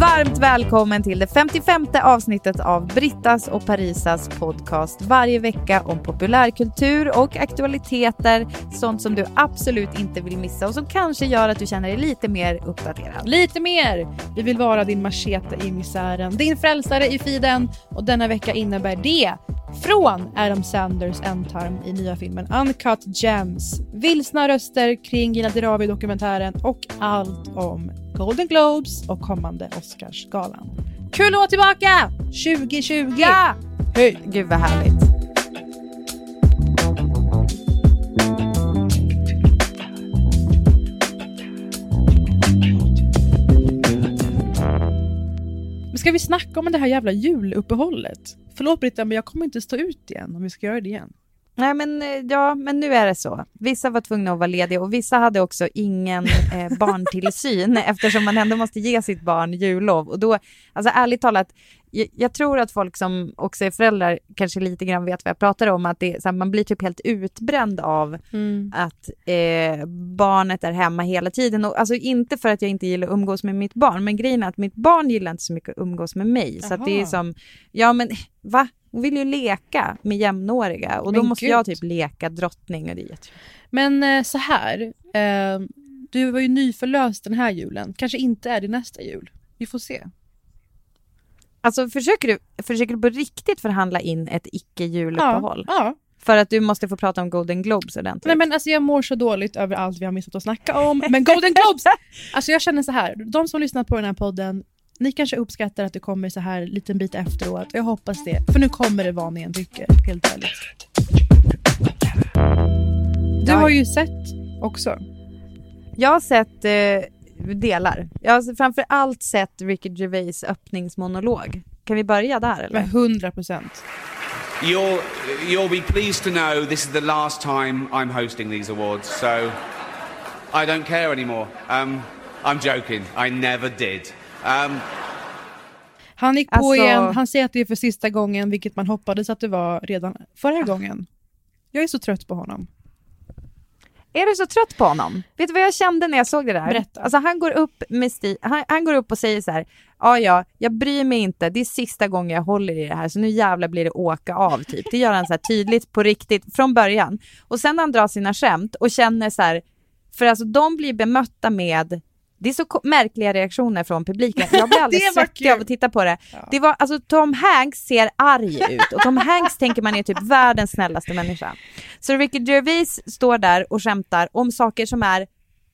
Varmt välkommen till det 55 avsnittet av Brittas och Parisas podcast. Varje vecka om populärkultur och aktualiteter. Sånt som du absolut inte vill missa och som kanske gör att du känner dig lite mer uppdaterad. Lite mer! Vi vill vara din machete i misären, din frälsare i fiden och denna vecka innebär det från Adam Sanders ändtarm i nya filmen Uncut Gems, vilsna röster kring Gina Dirawi-dokumentären och allt om Golden Globes och kommande Oscarsgalan. Kul att vara tillbaka 2020! Ja! Hej! Gud vad härligt. Men ska vi snacka om det här jävla juluppehållet? Förlåt Britta, men jag kommer inte stå ut igen om vi ska göra det igen. Nej, men, eh, ja, men nu är det så. Vissa var tvungna att vara lediga och vissa hade också ingen eh, barntillsyn eftersom man ändå måste ge sitt barn jullov. Och då, alltså ärligt talat, jag, jag tror att folk som också är föräldrar kanske lite grann vet vad jag pratar om, att det, så här, man blir typ helt utbränd av att eh, barnet är hemma hela tiden. Och, alltså inte för att jag inte gillar att umgås med mitt barn, men grejen är att mitt barn gillar inte så mycket att umgås med mig. Så att det är Jaha. som, ja men va? Hon vill ju leka med jämnåriga och då Men måste gud. jag typ leka drottning och det är. Men eh, så här, eh, du var ju nyförlöst den här julen. Kanske inte är det nästa jul. Vi får se. Alltså försöker du, försöker du på riktigt förhandla in ett icke-juluppehåll? Ja. För att du måste få prata om Golden Globes ordentligt? Nej men alltså jag mår så dåligt över allt vi har missat att snacka om. Men Golden Globes! alltså jag känner så här, de som lyssnat på den här podden, ni kanske uppskattar att det kommer så här liten bit efteråt. Jag hoppas det, för nu kommer det vad ni än tycker, helt ärligt. Du har ju sett också. Jag har sett eh, delar. Jag har framför allt sett Ricky Gervais öppningsmonolog. Kan vi börja där eller? Med 100 procent. You'll, you'll be pleased to know this is the last time I'm hosting these awards, so I don't care anymore. Um, I'm joking. I never did. Um, Han gick på Alltså- igen, han säger att det är för sista gången, vilket man hoppades att det var redan förra gången. Jag är så trött på honom. Är du så trött på honom? Vet du vad jag kände när jag såg det där? Berätta. Alltså han går upp med sti- han, han går upp och säger så här, ja ja, jag bryr mig inte, det är sista gången jag håller i det här, så nu jävlar blir det åka av typ. Det gör han så här tydligt på riktigt från början. Och sen när han drar sina skämt och känner så här, för alltså de blir bemötta med det är så märkliga reaktioner från publiken. Jag blir alldeles svettig av att titta på det. det var, alltså, Tom Hanks ser arg ut och Tom Hanks tänker man är typ världens snällaste människa. Så Ricky Gervais står där och skämtar om saker som är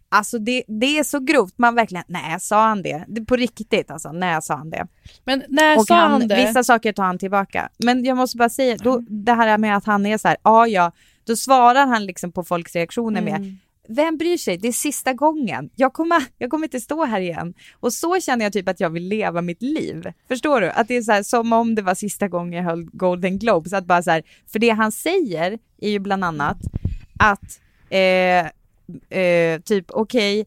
Alltså det, det är så grovt, man verkligen, nej sa han det? det på riktigt alltså, nej sa han det? Men när Och sa han, han, det? vissa saker tar han tillbaka. Men jag måste bara säga, då, det här med att han är så här, ja ja, då svarar han liksom på folks reaktioner Mm. med, vem bryr sig? Det är sista gången. Jag kommer, jag kommer inte stå här igen. Och så känner jag typ att jag vill leva mitt liv. Förstår du? Att det är så här, som om det var sista gången jag höll Golden Globes. Att bara så här, för det han säger är ju bland annat att eh, eh, typ okej,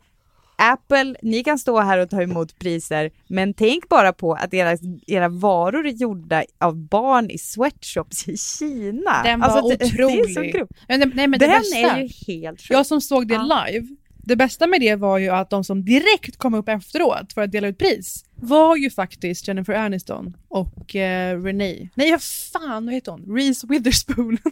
Apple, ni kan stå här och ta emot priser, men tänk bara på att era, era varor är gjorda av barn i sweatshops i Kina. Den var Alltså, det, otrolig. Det är. Men, det- nej, men det Den bästa, är ju helt sjuk. jag som såg det Ja. live, det bästa med det var ju att de som direkt kom upp efteråt för att dela ut pris var ju faktiskt Jennifer Aniston och eh, Renee. Nej, fan, vad heter hon? Reese Witherspoon.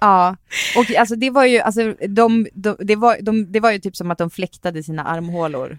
Ja, och alltså det var ju, alltså de, de, det, var, de, det var ju typ som att de fläktade sina armhålor.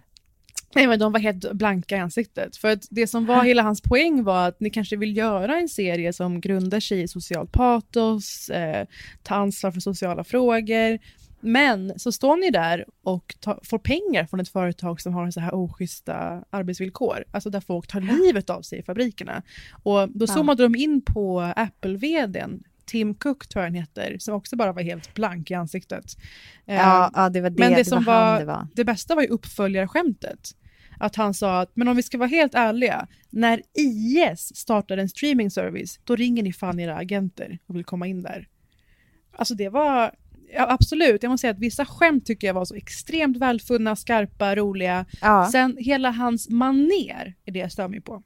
Nej men de var helt blanka i ansiktet. För att det som var hela hans poäng var att ni kanske vill göra en serie som grundar sig i socialt patos, eh, ta ansvar för sociala frågor. Men så står ni där och ta, får pengar från ett företag som har så här oschyssta arbetsvillkor. Alltså där folk tar livet av sig i fabrikerna. Och då Ja. zoomade de in på Apple-vdn, Tim Cook tror jag han heter, som också bara var helt blank i ansiktet. Ja, ja det var det, men det, det, som var var, det var. det bästa var ju uppföljarskämtet. Att han sa att, men om vi ska vara helt ärliga, när IS startar en streaming service, då ringer ni fan era agenter och vill komma in där. Alltså det var, ja, absolut, jag måste säga att vissa skämt tycker jag var så extremt välfunna, skarpa, roliga. Ja. Sen hela hans maner är det jag stör mig på.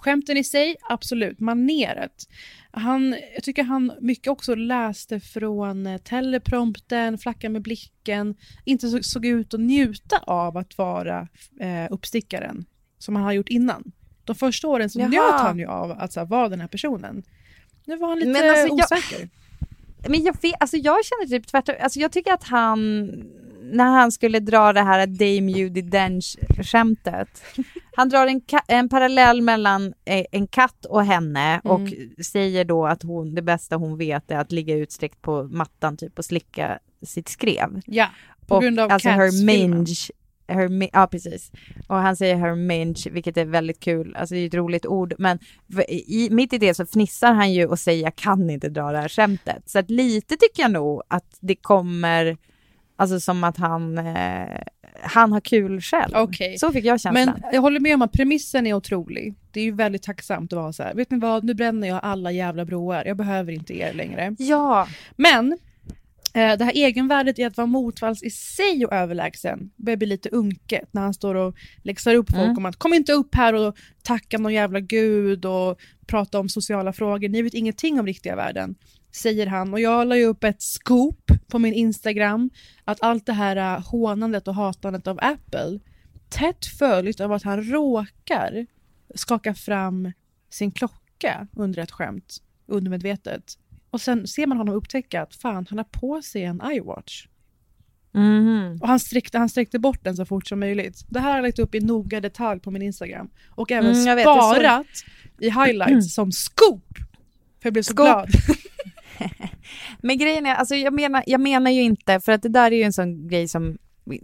Skämten i sig, absolut. Maneret. Han, jag tycker han mycket också läste från eh, teleprompten, flacka med blicken, inte så, såg ut att njuta av att vara eh, uppstickaren, som han har gjort innan. De första åren så Jaha. njöt han ju av att här, vara den här personen. Nu var han lite Men alltså, jag- osäker. Men jag, vet, alltså jag känner typ tvärtom, alltså jag tycker att han, när han skulle dra det här Dame Judi Dench-skämtet, han drar en, en parallell mellan eh, en katt och henne och säger då att hon, det bästa hon vet är att ligga utsträckt på mattan typ och slicka sitt skrev. Ja, på och, grund av alltså her mange, her, ja precis. Och han säger her mange, vilket är väldigt kul, alltså det är ett roligt ord, men i, mitt i det så fnissar han ju och säger jag kan inte dra det här skämtet. Så att lite tycker jag nog att det kommer, alltså som att han, eh, han har kul själv. Okej. Så fick jag känslan. Men jag håller med om att premissen är otrolig. Det är ju väldigt tacksamt att vara så här, vet ni vad, nu bränner jag alla jävla broar, jag behöver inte er längre. Ja, Men eh, det här egenvärdet i att vara motvalls i sig och överlägsen börjar bli lite unket när han står och läxar upp folk Mm. om att kom inte upp här och tacka någon jävla gud och prata om sociala frågor, ni vet ingenting om riktiga världen. Säger han och jag la ju upp ett scoop på min Instagram att allt det här eh, hånandet och hatandet av Apple tätt följt av att han råkar skaka fram sin klocka under ett skämt undermedvetet. Och sen ser man honom upptäcka att fan, han har på sig en iWatch. Mhm. Och han sträckte, han sträckte bort den så fort som möjligt. Det här har jag lagt upp i noga detalj på min Instagram. Och även Mm, jag vet, sparat i highlights som scoop. För jag blev så Scoop. glad. Men grejen är, alltså jag menar, jag menar ju inte, för att det där är ju en sån grej som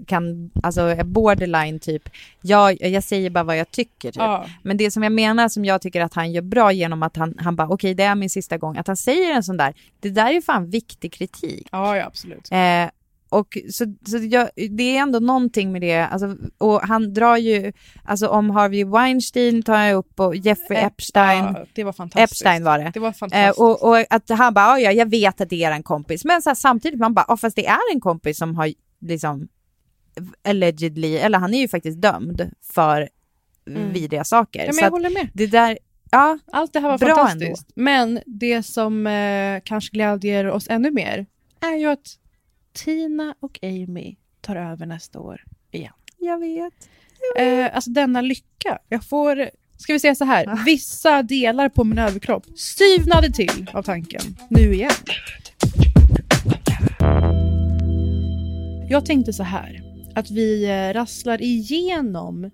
kan, alltså borderline typ, jag, jag säger bara vad jag tycker typ. Ja. Men det som jag menar som jag tycker att han gör bra genom att han, han bara okej det är min sista gång, att han säger en sån där, det där är ju fan viktig kritik. Ja, ja, absolut. Eh, och så, så jag, det är ändå någonting med det, alltså, och han drar ju, alltså om Harvey Weinstein tar jag upp och Jeffrey Ep- Epstein, Ja, det var fantastiskt. Epstein var det. Det var Eh, fantastiskt. och, och att han bara, "Ja, ja, jag vet att det är en kompis. Men så här, samtidigt, man bara, "Ja, fast det är en kompis som har liksom allegedly, eller han är ju faktiskt dömd för vidriga saker. Mm. ja, men jag håller med. det där, ja, Allt det här var Bra fantastiskt. Men det som eh, kanske glädjer oss ännu mer är ju att Tina och Amy tar över nästa år igen. jag vet. Eh, alltså denna lycka. Jag får, ska vi säga så här, vissa delar på min överkropp styvnade till av tanken. Nu igen. Jag tänkte så här, att vi eh, rasslar igenom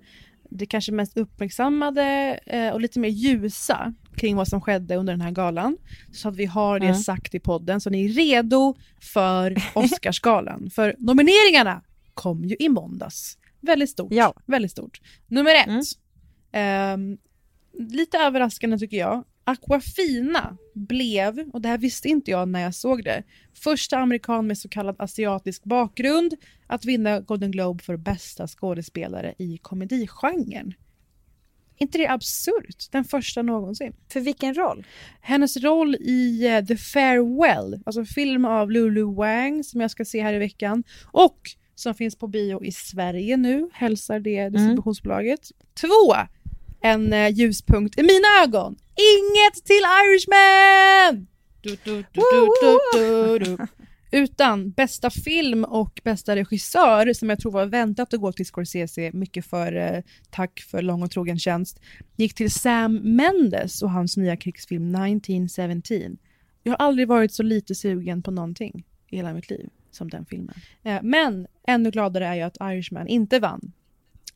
det kanske mest uppmärksammade eh, och lite mer ljusa kring vad som skedde under den här galan. Så att vi har det Mm. sagt i podden, så ni är redo för Oscarsgalan. för nomineringarna kom ju i måndags. Väldigt stort. Ja. Väldigt stort. Nummer ett. Mm. Ehm, lite överraskande tycker jag. Aquafina blev, och det här visste inte jag när jag såg det, första amerikan med så kallad asiatisk bakgrund att vinna Golden Globe för bästa skådespelare i komedigenren. Inte det absurt? Den första någonsin. För vilken roll? Hennes roll i eh, The Farewell, alltså film av Lulu Wang som jag ska se här i veckan och som finns på bio i Sverige nu, hälsar det distributionsbolaget. Två, en eh, ljuspunkt i mina ögon. Inget till Irishman! Du, du, du. Utan bästa film och bästa regissör, som jag tror var väntat att gå till Scorsese, mycket för eh, tack för lång och trogen tjänst, gick till Sam Mendes och hans nya krigsfilm 1917. Jag har aldrig varit så lite sugen på någonting i hela mitt liv som den filmen. Eh, men ännu gladare är jag att Irishman inte vann.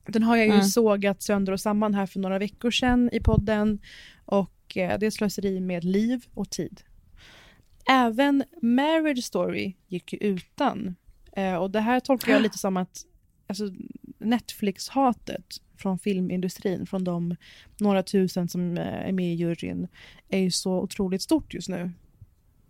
Den har jag ju Mm. sågat sönder och samman här för några veckor sedan i podden och eh, det är slöseri med liv och tid. Även Marriage Story gick ju utan. Eh, och det här tolkar jag lite som att alltså, Netflix-hatet från filmindustrin, från de några tusen som eh, är med i juryn, är ju så otroligt stort just nu.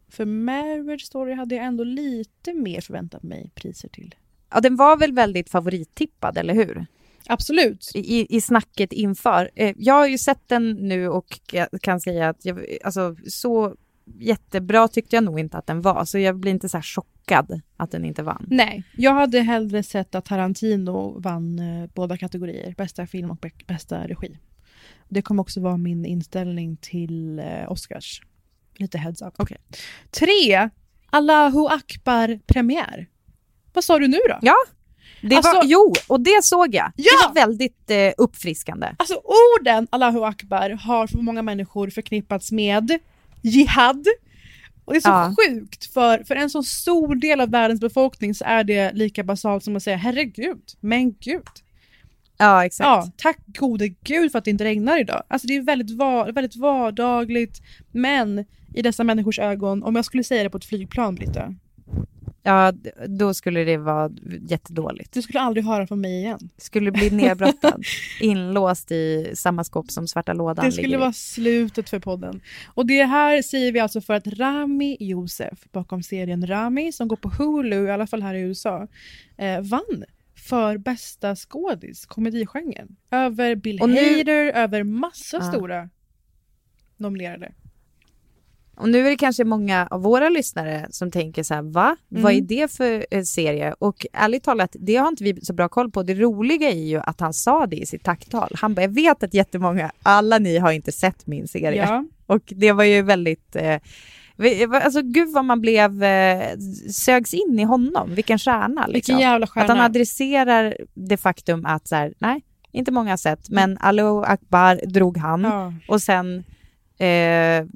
För Marriage Story hade jag ändå lite mer förväntat mig priser till. Ja, den var väl väldigt favorittippad, eller hur? Absolut. I, i snacket inför. Eh, jag har ju sett den nu och kan säga att jag, alltså, så jättebra tyckte jag nog inte att den var, så jag blir inte så här chockad att den inte vann. Nej, jag hade hellre sett att Tarantino vann eh, båda kategorier, bästa film och bä- bästa regi. Det kommer också vara min inställning till eh, Oscars. Lite heads up. Okej. Tre, Allahu Akbar-premiär. Vad sa du nu då? Ja, det Alltså- var, jo, och det såg jag. Det Ja! var väldigt eh, uppfriskande. Alltså orden Allahu Akbar har för många människor förknippats med jihad. Och det är så Ja. sjukt, för, för en så stor del av världens befolkning så är det lika basalt som att säga herregud, men gud. Ja, exakt. Ja, tack gode gud för att det inte regnar idag. Alltså det är väldigt, var, väldigt vardagligt, men i dessa människors ögon, om jag skulle säga det på ett flygplan, Britta, Ja, då skulle det vara jättedåligt. du skulle aldrig höra från mig igen. Skulle bli nedbrottad, inlåst i samma skåp som svarta lådan Det skulle vara slutet för podden. Och det här säger vi alltså för att Rami Youssef, bakom serien Rami, som går på Hulu, i alla fall här i USA, eh, vann för bästa skådis, komedigenren. Över Bill nu- Hader, över massa Ja. stora nominerade. Och nu är det kanske många av våra lyssnare som tänker så här, va? Mm. Vad är det för eh, serie? Och ärligt talat, det har inte vi så bra koll på. Det roliga är ju att han sa det i sitt tacktal. Han bara, jag vet att jättemånga, alla ni har inte sett min serie. Ja. Och det var ju väldigt... Eh, vi- alltså gud vad man blev eh, sögs in i honom. Vilken stjärna. Liksom. Vilken jävla stjärna. Att han adresserar det faktum att så här, nej, inte många har sett, men Allo Akbar drog han. Ja. Och sen, eh,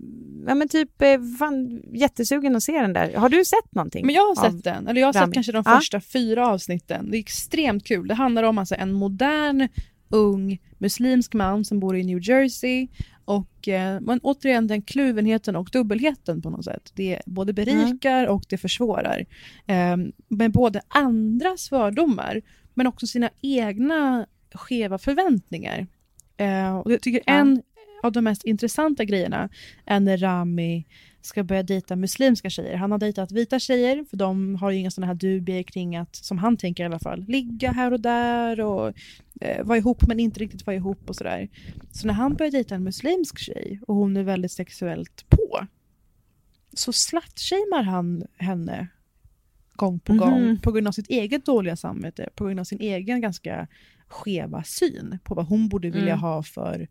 ja men typ, eh, fan, jättesugen att se den där. Har du sett någonting? Men jag har sett den, eller jag har sett Rami. kanske de första fyra avsnitten. Det är extremt kul. Det handlar om alltså en modern, ung muslimsk man som bor i New Jersey. Och eh, men återigen den kluvenheten och dubbelheten på något sätt. Det både berikar och det försvårar. Eh, med både andras fördomar men också sina egna skeva förväntningar. Eh, och jag tycker en av de mest intressanta grejerna är när Rami ska börja dejta muslimska tjejer. Han har dejtat vita tjejer, för de har ju inga sådana här dubier kring att, som han tänker i alla fall, ligga här och där och eh, vara ihop men inte riktigt vara ihop och sådär. Så när han börjar dejta en muslimsk tjej och hon är väldigt sexuellt på, så slut-shamear han henne gång på gång Mhm. på grund av sitt eget dåliga samvete, på grund av sin egen ganska skeva syn på vad hon borde vilja Mm. ha för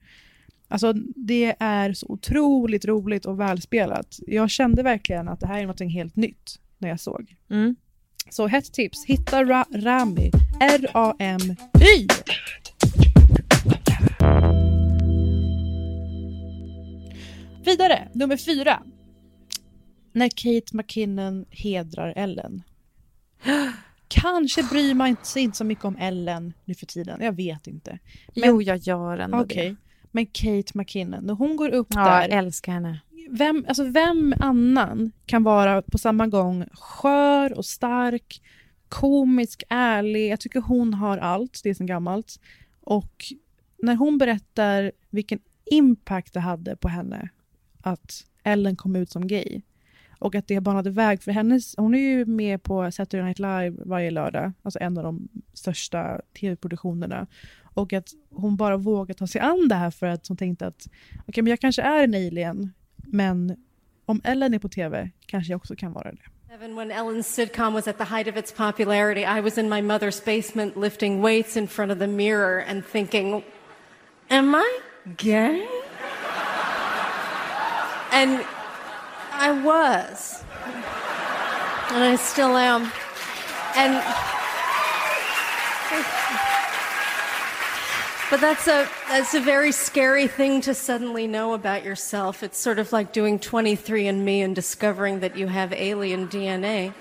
Alltså det är så otroligt roligt och välspelat. Jag kände verkligen att det här är något helt nytt när jag såg. Mm. Så hett tips, hitta Ra- Rami, R-A-M-Y. Vidare, nummer fyra. När Kate McKinnon hedrar Ellen. Kanske bryr man sig inte så mycket om Ellen nu för tiden, jag vet inte. Men- Jo, jag gör ändå Okej, det. Men Kate McKinnon, när hon går upp Ja, där, jag älskar henne. vem, alltså vem annan kan vara på samma gång skör och stark, komisk, ärlig. Jag tycker hon har allt, det är sen gammalt. Och när hon berättar vilken impact det hade på henne att Ellen kom ut som gay och att det banade väg för hennes... Hon är ju med på Saturday Night Live varje lördag, alltså en av de största tv-produktionerna. Och att hon bara vågade ta sig an det här för att hon tänkte att okej, okay, men jag kanske är en alien, men om Ellen är på tv kanske jag också kan vara det. Even when Ellen's sitcom was at the height of its popularity, I was in my mother's basement lifting weights in front of the mirror and thinking, Am I gay? and I was. And I still am. And But that's a that's a very scary thing to suddenly know about yourself. It's sort of like doing 23andMe and discovering that you have alien DNA.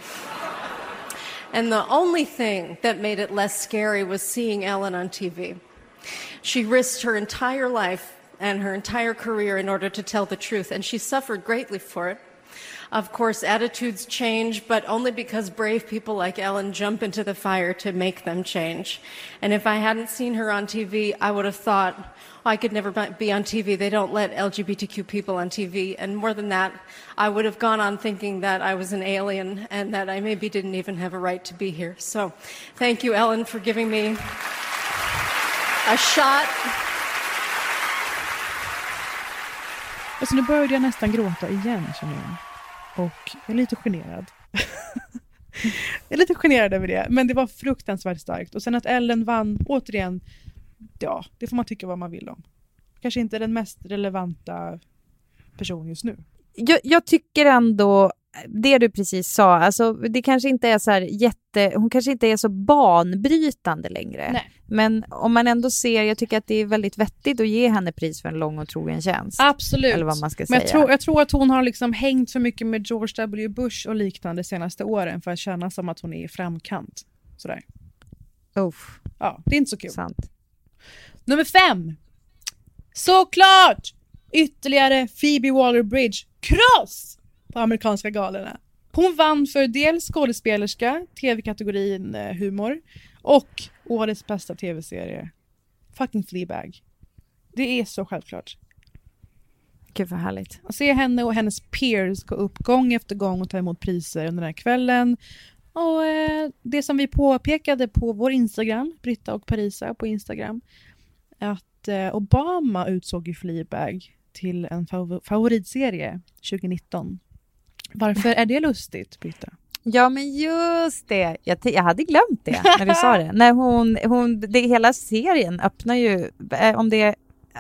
And the only thing that made it less scary was seeing Ellen on TV. She risked her entire life and her entire career in order to tell the truth, and she suffered greatly for it. Of course, attitudes change, but only because brave people like Ellen jump into the fire to make them change. And if I hadn't seen her on TV, I would have thought, oh, I could never be on TV. They don't let LGBTQ people on TV. And more than that, I would have gone on thinking that I was an alien and that I maybe didn't even have a right to be here. So thank you, Ellen, for giving me a shot. Alltså nu började jag nästan gråta igen känner jag. Och jag är lite generad. jag är lite generad över det, men det var fruktansvärt starkt. Och sen att Ellen vann, återigen, ja, det får man tycka vad man vill om. Kanske inte den mest relevanta personen just nu. Jag, jag, tycker ändå det du precis sa, alltså det kanske inte är så här jätte, hon kanske inte är så banbrytande längre. Nej. Men om man ändå ser, jag tycker att det är väldigt vettigt att ge henne pris för en lång och trogen tjänst. Absolut. Eller vad man ska Men jag säga. tror, jag tror att hon har liksom hängt så mycket med George W Bush och liknande de senaste åren för att känna som att hon är i framkant. Sådär. Uff, Ja, det är inte så kul. sant. Nummer fem. Såklart! Ytterligare Phoebe Waller-Bridge. Kross! På amerikanska galorna. Hon vann för dels skådespelerska, tv-kategorin eh, humor och årets bästa tv-serie. Fucking Fleabag. Det är så självklart. Gud vad härligt. Att se henne och hennes peers gå upp gång efter gång och ta emot priser under den här kvällen. Och eh, det som vi påpekade på vår Instagram, Britta och Parisa på Instagram, att eh, Obama utsåg ju Fleabag till en fav- favoritserie 2019. Varför är det lustigt, Britta? Ja, men just det. Jag, jag hade glömt det när du sa det. När hon, hon, det. Hela serien öppnar ju, eh, om det är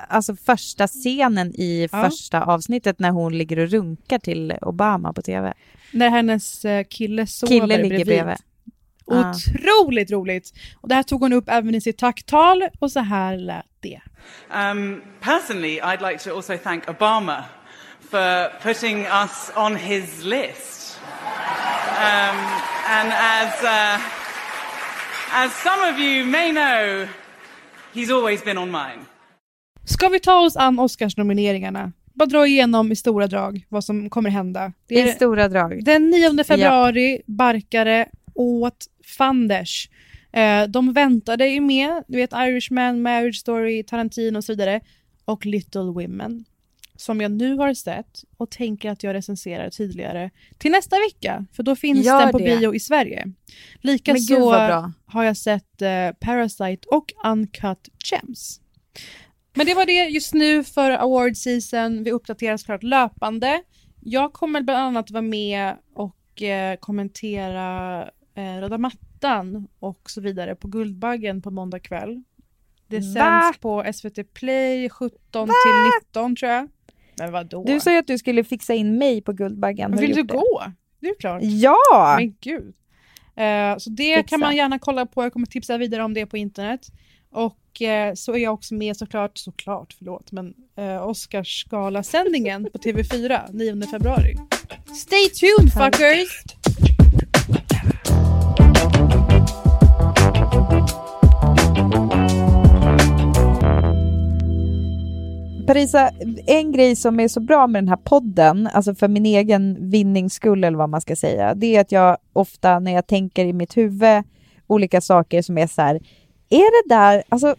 alltså första scenen i Ja. första avsnittet när hon ligger och runkar till Obama på tv. När hennes eh, kille sover Kille ligger bredvid. Ja. Otroligt roligt! Och det här tog hon upp även i sitt tacktal och så här lät det. Um, personally, I'd like to also thank Obama for putting us on his list. Um, and as, uh, as some of you may know, he's always been on mine. Ska vi ta oss an Oscarsnomineringarna? Bara dra igenom i stora drag vad som kommer hända. Det I är stora drag. den 9 februari, barkare åt fanders. Eh, de väntade ju med, du vet Irishman, Marriage Story, Tarantino och så vidare. Och Little Women. Som jag nu har sett och tänker att jag recenserar tydligare till nästa vecka. För då finns Gör den på det. bio i Sverige. Likaså har jag sett eh, Parasite och Uncut Gems. Men det var det just nu för award season. Vi uppdaterar såklart löpande. Jag kommer bland annat vara med och eh, kommentera eh, Röda mattan och så vidare på Guldbaggen på måndag kväll. Det Va? sänds på SVT Play 17 till 19 tror jag. Men vadå? Du sa ju att du skulle fixa in mig på Guldbaggen. Vill du det? gå? Det är klart. Ja! Men gud. Eh, så det Fixa. kan man gärna kolla på. Jag kommer tipsa vidare om det på internet. Och eh, så är jag också med såklart, såklart, förlåt, men eh, Oscarsgalasändningen på TV4 9 februari. Stay tuned fuckers! Parisa, en grej som är så bra med den här podden, alltså för min egen vinnings skull eller vad man ska säga, det är att jag ofta när jag tänker i mitt huvud olika saker som är så här, är det där, alltså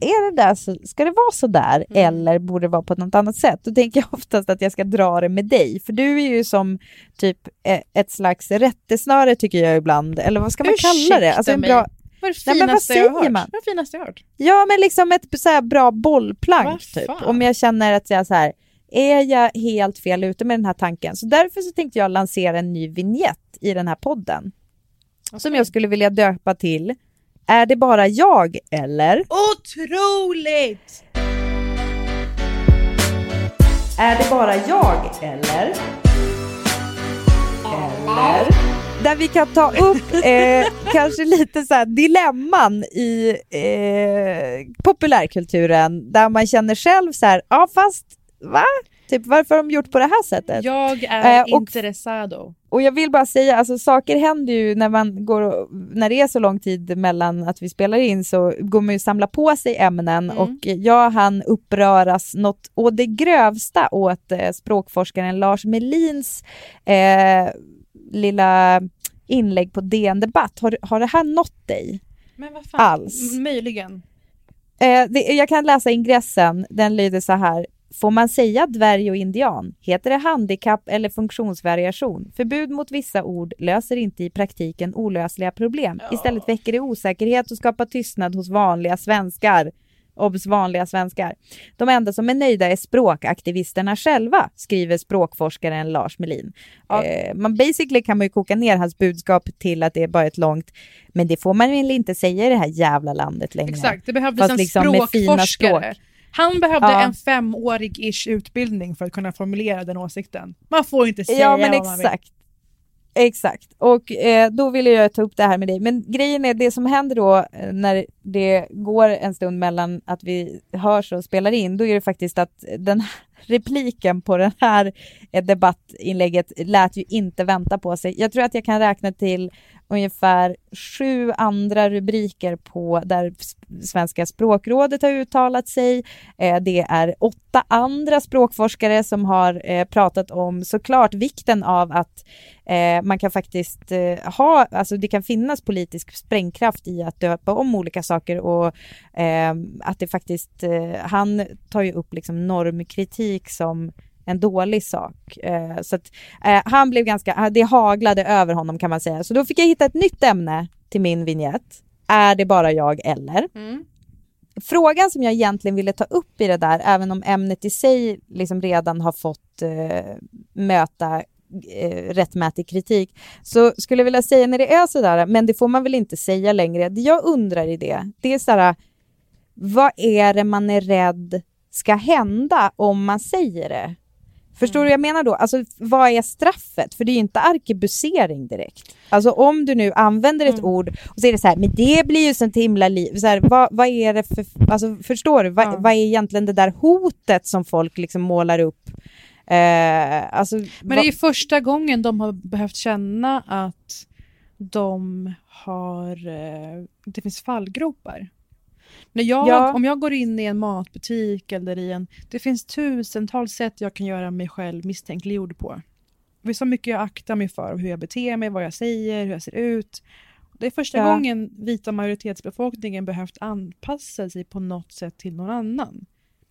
är det där, så, ska det vara så där eller borde det vara på något annat sätt? Då tänker jag oftast att jag ska dra det med dig, för du är ju som typ eh, ett slags rättesnöre tycker jag ibland, eller vad ska man kalla det? Alltså en Ursäkta bra, mig. Vad är det Nej, men vad jag säger hört? man? Vad finaste jag hört? Ja, men liksom ett så bra bollplank typ. Om jag känner att jag så här, är jag helt fel ute med den här tanken? Så därför så tänkte jag lansera en ny vignett i den här podden. Som jag skulle vilja döpa till Är det bara jag eller? Otroligt! Är det bara jag eller? Eller? Där vi kan ta upp eh, kanske lite så här dilemman i eh, populärkulturen där man känner själv så här, ja fast va? Typ varför har de gjort på det här sättet? Jag är Eh, och- intresserad. Och jag vill bara säga, alltså saker händer ju när man går, och- när det är så lång tid mellan att vi spelar in så går man ju samla på sig ämnen Mm. och jag han uppröras något å det grövsta åt eh, språkforskaren Lars Melins eh, lilla inlägg på DN Debatt. Har, har det här nått dig? Men vad fan? Alls. Möjligen. Eh, det, jag kan läsa ingressen, den lyder så här. Får man säga dvärg och indian? Heter det handikapp eller funktionsvariation? Förbud mot vissa ord löser inte i praktiken olösliga problem. Istället väcker det osäkerhet och skapar tystnad hos vanliga svenskar. Obs! vanliga svenskar. De enda som är nöjda är språkaktivisterna själva, skriver språkforskaren Lars Melin. Eh, man basically kan man ju koka ner hans budskap till att det är bara ett långt, men det får man väl inte säga i det här jävla landet längre. Exakt, det behövdes Fast en liksom språkforskare. språk. Han behövde Ja. en femårig-ish utbildning för att kunna formulera den åsikten. Man får inte säga Ja, men vad man vill exakt. Och eh, då ville jag ta upp det här med dig. Men grejen är, det som händer då eh, när det går en stund mellan att vi hörs och spelar in, då är det faktiskt att den repliken på det här eh, debattinlägget lät ju inte vänta på sig. Jag tror att jag kan räkna till ungefär sju andra rubriker på där Svenska språkrådet har uttalat sig. Eh, det är åtta andra språkforskare som har eh, pratat om såklart vikten av att eh, man kan faktiskt ha, alltså det kan finnas politisk sprängkraft i att döpa om olika saker och att det faktiskt, han tar ju upp liksom normkritik som en dålig sak. Eh, så att eh, han blev ganska, det haglade över honom kan man säga. Så då fick jag hitta ett nytt ämne till min vignett. Är det bara jag eller? Frågan som jag egentligen ville ta upp i det där, även om ämnet i sig liksom redan har fått eh, möta eh, rättmätig kritik, så skulle jag vilja säga när det är sådär, men det får man väl inte säga längre. Det jag undrar i det, det är såhär, vad är det man är rädd ska hända om man säger det? Förstår du vad jag menar då? Alltså vad är straffet? För det är ju inte arkebusering direkt. Alltså om du nu använder ett ord och så är det så här, men det blir ju sånt himla liv. Så här, vad, vad är det för, alltså förstår du? Vad, Ja. vad är egentligen det där hotet som folk liksom målar upp? Eh, alltså, Men det är ju första gången de har behövt känna att de har, eh, det finns fallgropar. När jag, Ja. Om jag går in i en matbutik eller i en, det finns tusentals sätt jag kan göra mig själv misstänkliggjord på. Det är så mycket jag aktar mig för, hur jag beter mig, vad jag säger, hur jag ser ut. Det är första Ja. gången vita majoritetsbefolkningen behövt anpassa sig på något sätt till någon annan.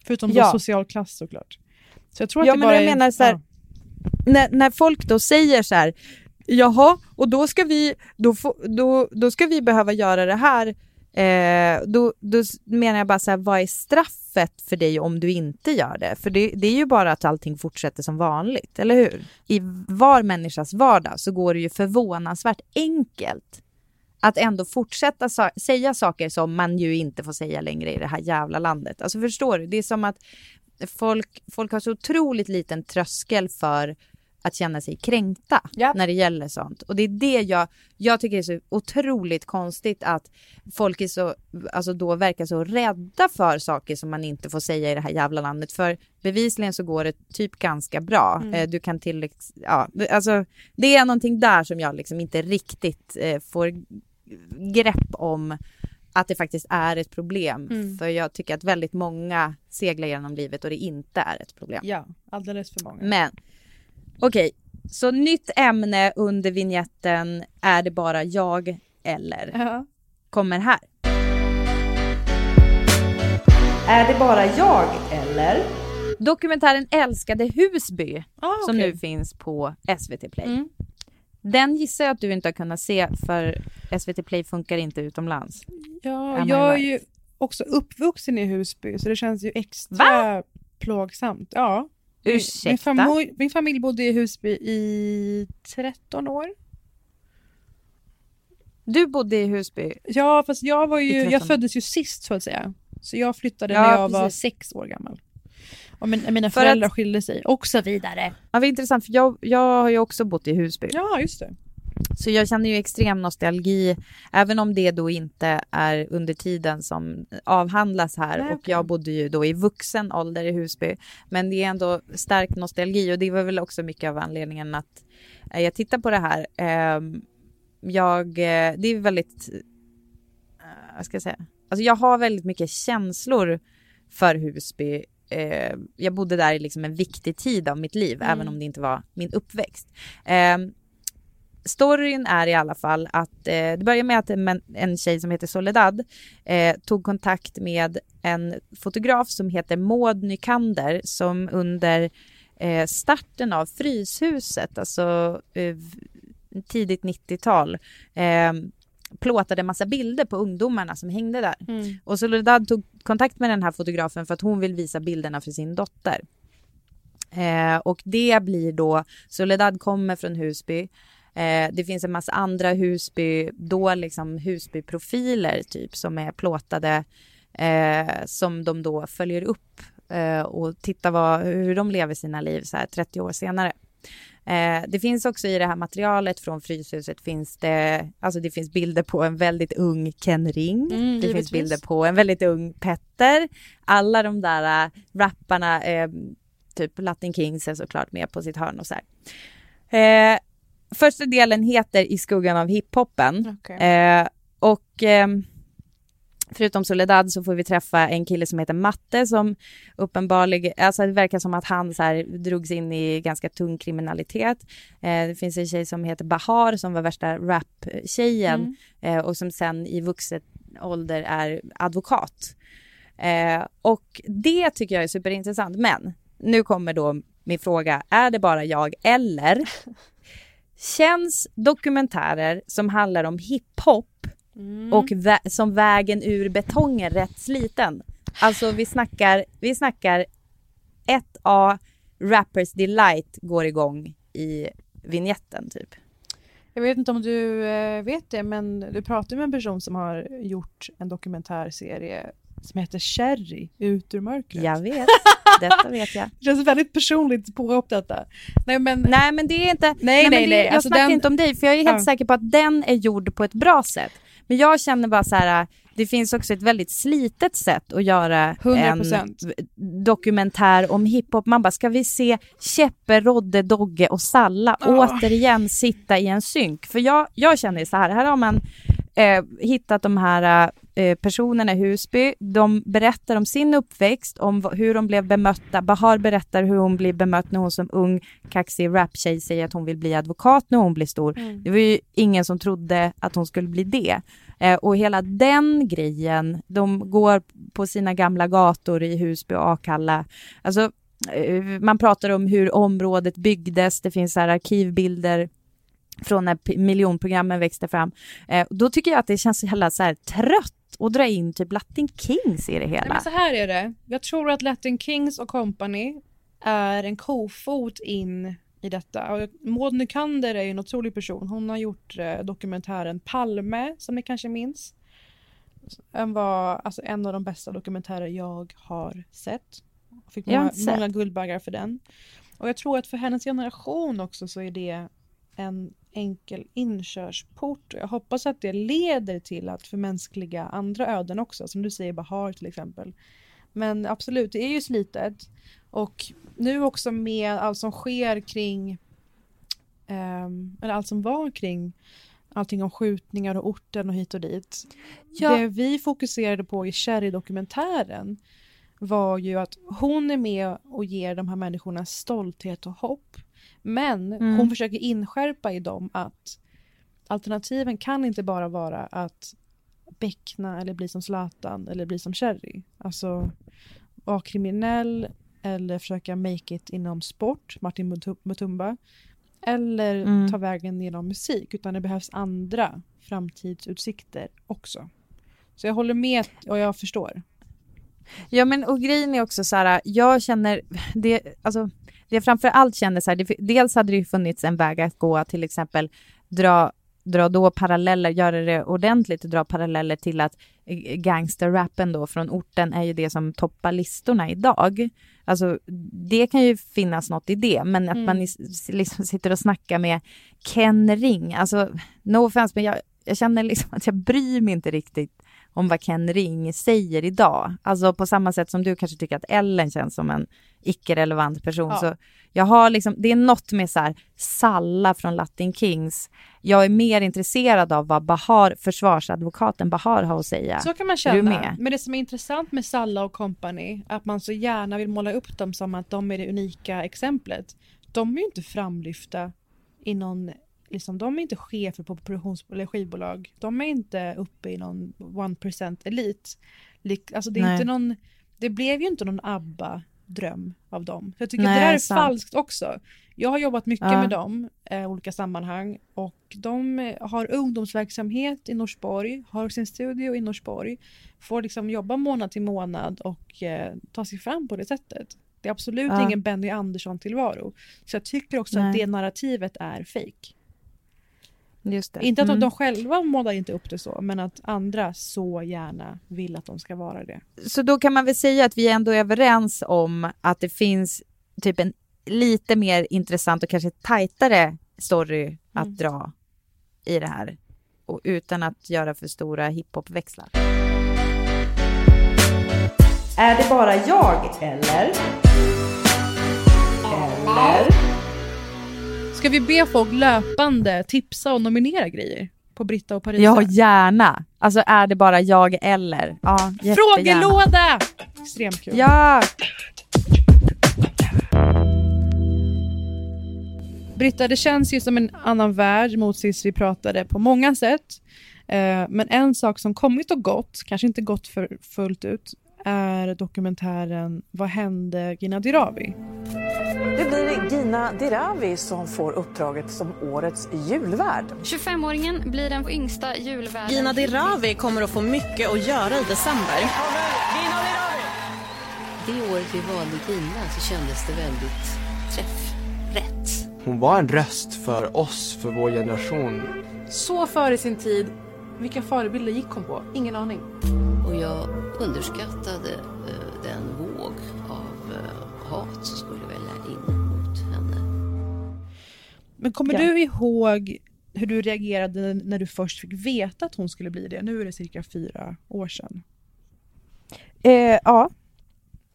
Förutom Ja. social klass såklart. Så jag tror att Ja, det men bara jag är, menar så här, när, när folk då säger så här, jaha, och då ska vi, då, då, då ska vi behöva göra det här, eh, då, då menar jag bara så här, vad är straffet för dig om du inte gör det? För det, det är ju bara att allting fortsätter som vanligt, eller hur? I var människas vardag så går det ju förvånansvärt enkelt att ändå fortsätta sa- säga saker som man ju inte får säga längre i det här jävla landet. Alltså förstår du? Det är som att folk, folk har så otroligt liten tröskel för att känna sig kränkta Ja. när det gäller sånt. Och det är det jag, jag tycker är så otroligt konstigt att folk är så, alltså då verkar så rädda för saker som man inte får säga i det här jävla landet. För bevisligen så går det typ ganska bra. Eh, Du kan till, ja, alltså det är någonting där som jag liksom inte riktigt eh, får grepp om att det faktiskt är ett problem. Mm. För jag tycker att väldigt många seglar genom livet och det inte är ett problem. Ja, alldeles för många. Men okej, så nytt ämne under vignetten Är det bara jag eller? Ja. Kommer här. Är det bara jag eller? Dokumentären Älskade Husby Ah, som nu finns på SVT Play. Mm. Den gissar jag att du inte har kunnat se för SVT Play funkar inte utomlands. Ja, Am jag är right? ju också uppvuxen i Husby så det känns ju extra plågsamt. Ja. Min, Ursäkta? familj, min familj bodde i Husby i 13 år. Du bodde i Husby. Ja, fast jag var ju, 13. jag föddes ju sist så att säga. Så jag flyttade Ja, när jag var precis. sex år gammal. Och min, mina För föräldrar att- skilde sig och så vidare. Ja, vad intressant, för jag, jag har ju också bott i Husby. Ja, just det. Så jag känner ju extrem nostalgi, även om det då inte är under tiden som avhandlas här. Nej, och jag bodde ju då i vuxen ålder i Husby. Men det är ändå stark nostalgi och det var väl också mycket av anledningen att eh, jag tittar på det här. Ehm, jag, eh, det är väldigt, eh, vad ska jag säga, alltså jag har väldigt mycket känslor för Husby. Jag bodde där i liksom en viktig tid av mitt liv, även om det inte var min uppväxt. Storyn är i alla fall att eh, det börjar med att en, en tjej som heter Soledad eh, tog kontakt med en fotograf som heter Maud Nykander som under eh, starten av Fryshuset, alltså eh, tidigt 90-tal, eh, plåtade massa bilder på ungdomarna som hängde där. Och Soledad tog kontakt med den här fotografen för att hon vill visa bilderna för sin dotter. Eh, och det blir då, Soledad kommer från Husby. Eh, det finns en massa andra Husby, då liksom Husby-profiler typ som är plåtade eh, som de då följer upp eh, och tittar vad, hur de lever sina liv så här 30 år senare. Eh, det finns också i det här materialet från Fryshuset finns det, alltså det finns bilder på en väldigt ung Ken Ring. Mm, det finns givetvis. bilder på en väldigt ung Petter. Alla de där äh, rapparna, eh, typ Latin Kings är såklart med på sitt hörn och så här. Eh, första delen heter I skuggan av hiphopen. Okej. Eh, och ehm, förutom Soledad så får vi träffa en kille som heter Matte som uppenbarligen, alltså det verkar som att han så här drogs in i ganska tung kriminalitet. Eh, det finns en tjej som heter Bahar som var värsta rap-tjejen eh, och som sen i vuxen ålder är advokat. Eh, och det tycker jag är superintressant. Men nu kommer då min fråga, är det bara jag eller känns dokumentärer som handlar om hiphop och vä- som vägen ur betongen rätt sliten? Alltså vi snackar, vi snackar 1A Rappers Delight går igång i vignetten typ. Jag vet inte om du eh, vet det, men du pratar med en person som har gjort en dokumentärserie som heter Cherry, Ut ur mörkret. Jag vet, detta vet jag. Det känns väldigt personligt påhopp detta. Nej men, Nej men det är inte, Nej, men nej, det, nej, jag alltså snackar den- inte om dig för jag är helt Ja. säker på att den är gjord på ett bra sätt. Men jag känner bara så här, det finns också ett väldigt slitet sätt att göra 100%. en dokumentär om hiphop. Man bara, ska vi se Cheppe, Rodde, Dogge och Salla återigen sitta i en synk? För jag, jag känner så här, här har man eh, hittat de här eh, personerna i Husby. De berättar om sin uppväxt, om hur de blev bemötta. Bahar berättar hur hon blir bemött när hon som ung kaxig raptjej säger att hon vill bli advokat när hon blir stor. Det var ju ingen som trodde att hon skulle bli det. Eh, och hela den grejen, de går på sina gamla gator i Husby och Akalla. Alltså, eh, man pratar om hur området byggdes, det finns här arkivbilder från när miljonprogrammen växte fram. Eh, då tycker jag att det känns så jävla så här trött att dra in typ Latin Kings i det Nej, hela. men så här är det. Jag tror att Latin Kings och Company är en kofot in i detta. Och Maud Nykander är en otrolig person. Hon har gjort eh, dokumentären Palme, som ni kanske minns. Den var alltså, en av de bästa dokumentärer jag har sett. Fick Jag har många, sett. många guldbaggar för den. Och jag tror att för hennes generation också så är det en enkel inkörsport. Jag hoppas att det leder till att förmänskliga andra öden också, som du säger Bahar till exempel. Men absolut, det är ju slitet. Och nu också med allt som sker kring, ehm, eller allt som var kring allting om skjutningar och orten och hit och dit. Ja. Det vi fokuserade på i Cherry-dokumentären var ju att hon är med och ger de här människorna stolthet och hopp. Men Mm. hon försöker inskärpa i dem att alternativen kan inte bara vara att beckna eller bli som Zlatan eller bli som Cherry. Alltså vara kriminell eller försöka make it inom sport, Martin Mutu- Mutumba. Eller Mm. ta vägen genom musik, utan det behövs andra framtidsutsikter också. Så jag håller med och jag förstår. Ja men och grejen är också så här, jag känner, det, alltså, jag framför allt känner så här, det, dels hade det ju funnits en väg att gå, till exempel dra dra då paralleller, göra det ordentligt och dra paralleller till att gangsterrappen då från orten är ju det som toppar listorna idag. Alltså det kan ju finnas något i det, men att Mm. man liksom sitter och snackar med Ken Ring, alltså no offense, men jag, jag känner liksom att jag bryr mig inte riktigt om vad Ken Ring säger idag. Alltså på samma sätt som du kanske tycker att Ellen känns som en icke-relevant person. Ja. Så jag har liksom, det är något med så här, Salla från Latin Kings. Jag är mer intresserad av vad Bahar, försvarsadvokaten Bahar har att säga. Så kan man känna. med? Men det som är intressant med Salla och company att man så gärna vill måla upp dem som att de är det unika exemplet. De är ju inte framlyfta i någon, liksom, de är inte chefer på produktions eller skivbolag. De är inte uppe i någon 1% elit. Alltså det är Nej. inte någon, det blev ju inte någon ABBA-dröm av dem. Så jag tycker Nej, det där är sant. falskt också. Jag har jobbat mycket Ja. med dem eh, i olika sammanhang och de eh, har ungdomsverksamhet i Norsborg, har sin studio i Norsborg, får liksom jobba månad till månad och eh, ta sig fram på det sättet. Det är absolut Ja. ingen Benny Andersson-tillvaro. Så jag tycker också Nej. att det narrativet är fake. Just det. Inte att de- Mm. de själva målar inte upp det så, men att andra så gärna vill att de ska vara det. Så då kan man väl säga att vi ändå är överens om att det finns typ en lite mer intressant och kanske tajtare story att Mm. dra i det här. Och utan att göra för stora hiphopväxlar. Är det bara jag eller? Eller? Ska vi be folk löpande tipsa och nominera grejer på Britta och Parisa? Ja, gärna. Alltså är det bara jag eller? Ja, jättegärna. Frågelåda! Extremt kul. Ja! Britta, det känns ju som en annan värld mot sist vi pratade på många sätt. Eh, men en sak som kommit och gått, kanske inte gått för fullt ut, är dokumentären Vad hände Gina Dirawi? Det blir Gina Dirawi som får uppdraget som årets julvärd. 25-åringen blir den yngsta julvärden. Gina Dirawi kommer att få mycket att göra i december. Det året vi valde Gina så kändes det väldigt träffrätt. Hon var en röst för oss, för vår generation. Så före sin tid. Vilka förebilder gick hon på? Ingen aning. Och jag underskattade eh, den våg av eh, hat som skulle Men kommer Ja. du ihåg hur du reagerade när du först fick veta att hon skulle bli det? Nu är det cirka fyra år sedan. Eh, ja.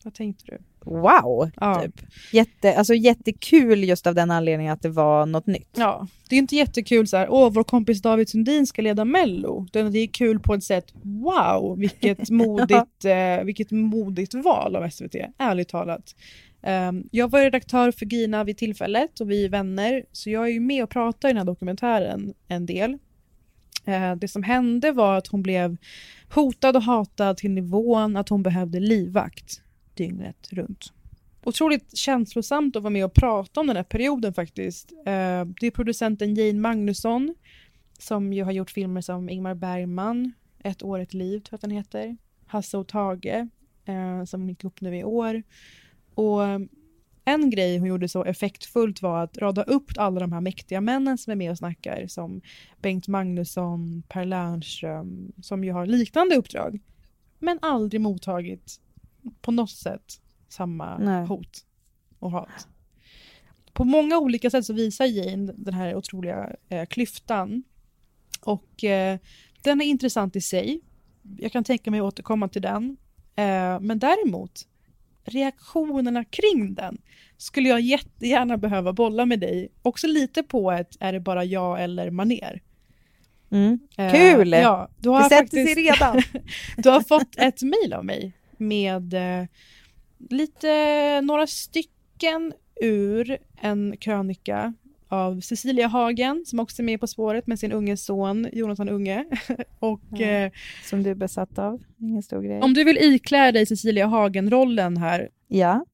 Vad tänkte du? Wow! Ja. Typ. Jätte, alltså jättekul just av den anledningen att det var något nytt. Ja, det är inte jättekul så här, åh vår kompis David Sundin ska leda mello. Det är kul på ett sätt, wow vilket modigt, eh, vilket modigt val av SVT, ärligt talat. Ehm, jag var redaktör för Gina vid tillfället och vi är vänner, så jag är ju med och pratar i den här dokumentären en del. Ehm, det som hände var att hon blev hotad och hatad till nivån att hon behövde livvakt dygnet runt. Otroligt känslosamt att vara med och prata om den här perioden faktiskt. Ehm, det är producenten Jane Magnusson som ju har gjort filmer som Ingmar Bergman, Ett år ett liv tror jag att den heter, Hasse och Tage som gick upp nu i år. Och eh, en grej hon gjorde så effektfullt var att rada upp alla de här mäktiga männen som är med och snackar som Bengt Magnusson, Per Lernström som ju har liknande uppdrag men aldrig mottagit på något sätt samma Nej. hot och hat. På många olika sätt så visar Jane den här otroliga eh, klyftan och eh, den är intressant i sig. Jag kan tänka mig att återkomma till den. Eh, men däremot reaktionerna kring den skulle jag jättegärna behöva bolla med dig. Också lite på ett är det bara jag eller maner. Mm. Eh, Kul! Ja, du har det sätter faktiskt, sig redan. du har fått ett mejl av mig med eh, lite, några stycken ur en krönika av Cecilia Hagen som också är med På spåret med sin unge son Jonathan Unge. Och Ja. eh, Som du är besatt av. Ingen stor grej. om du vill iklä dig Cecilia Hagen-rollen här. Ja.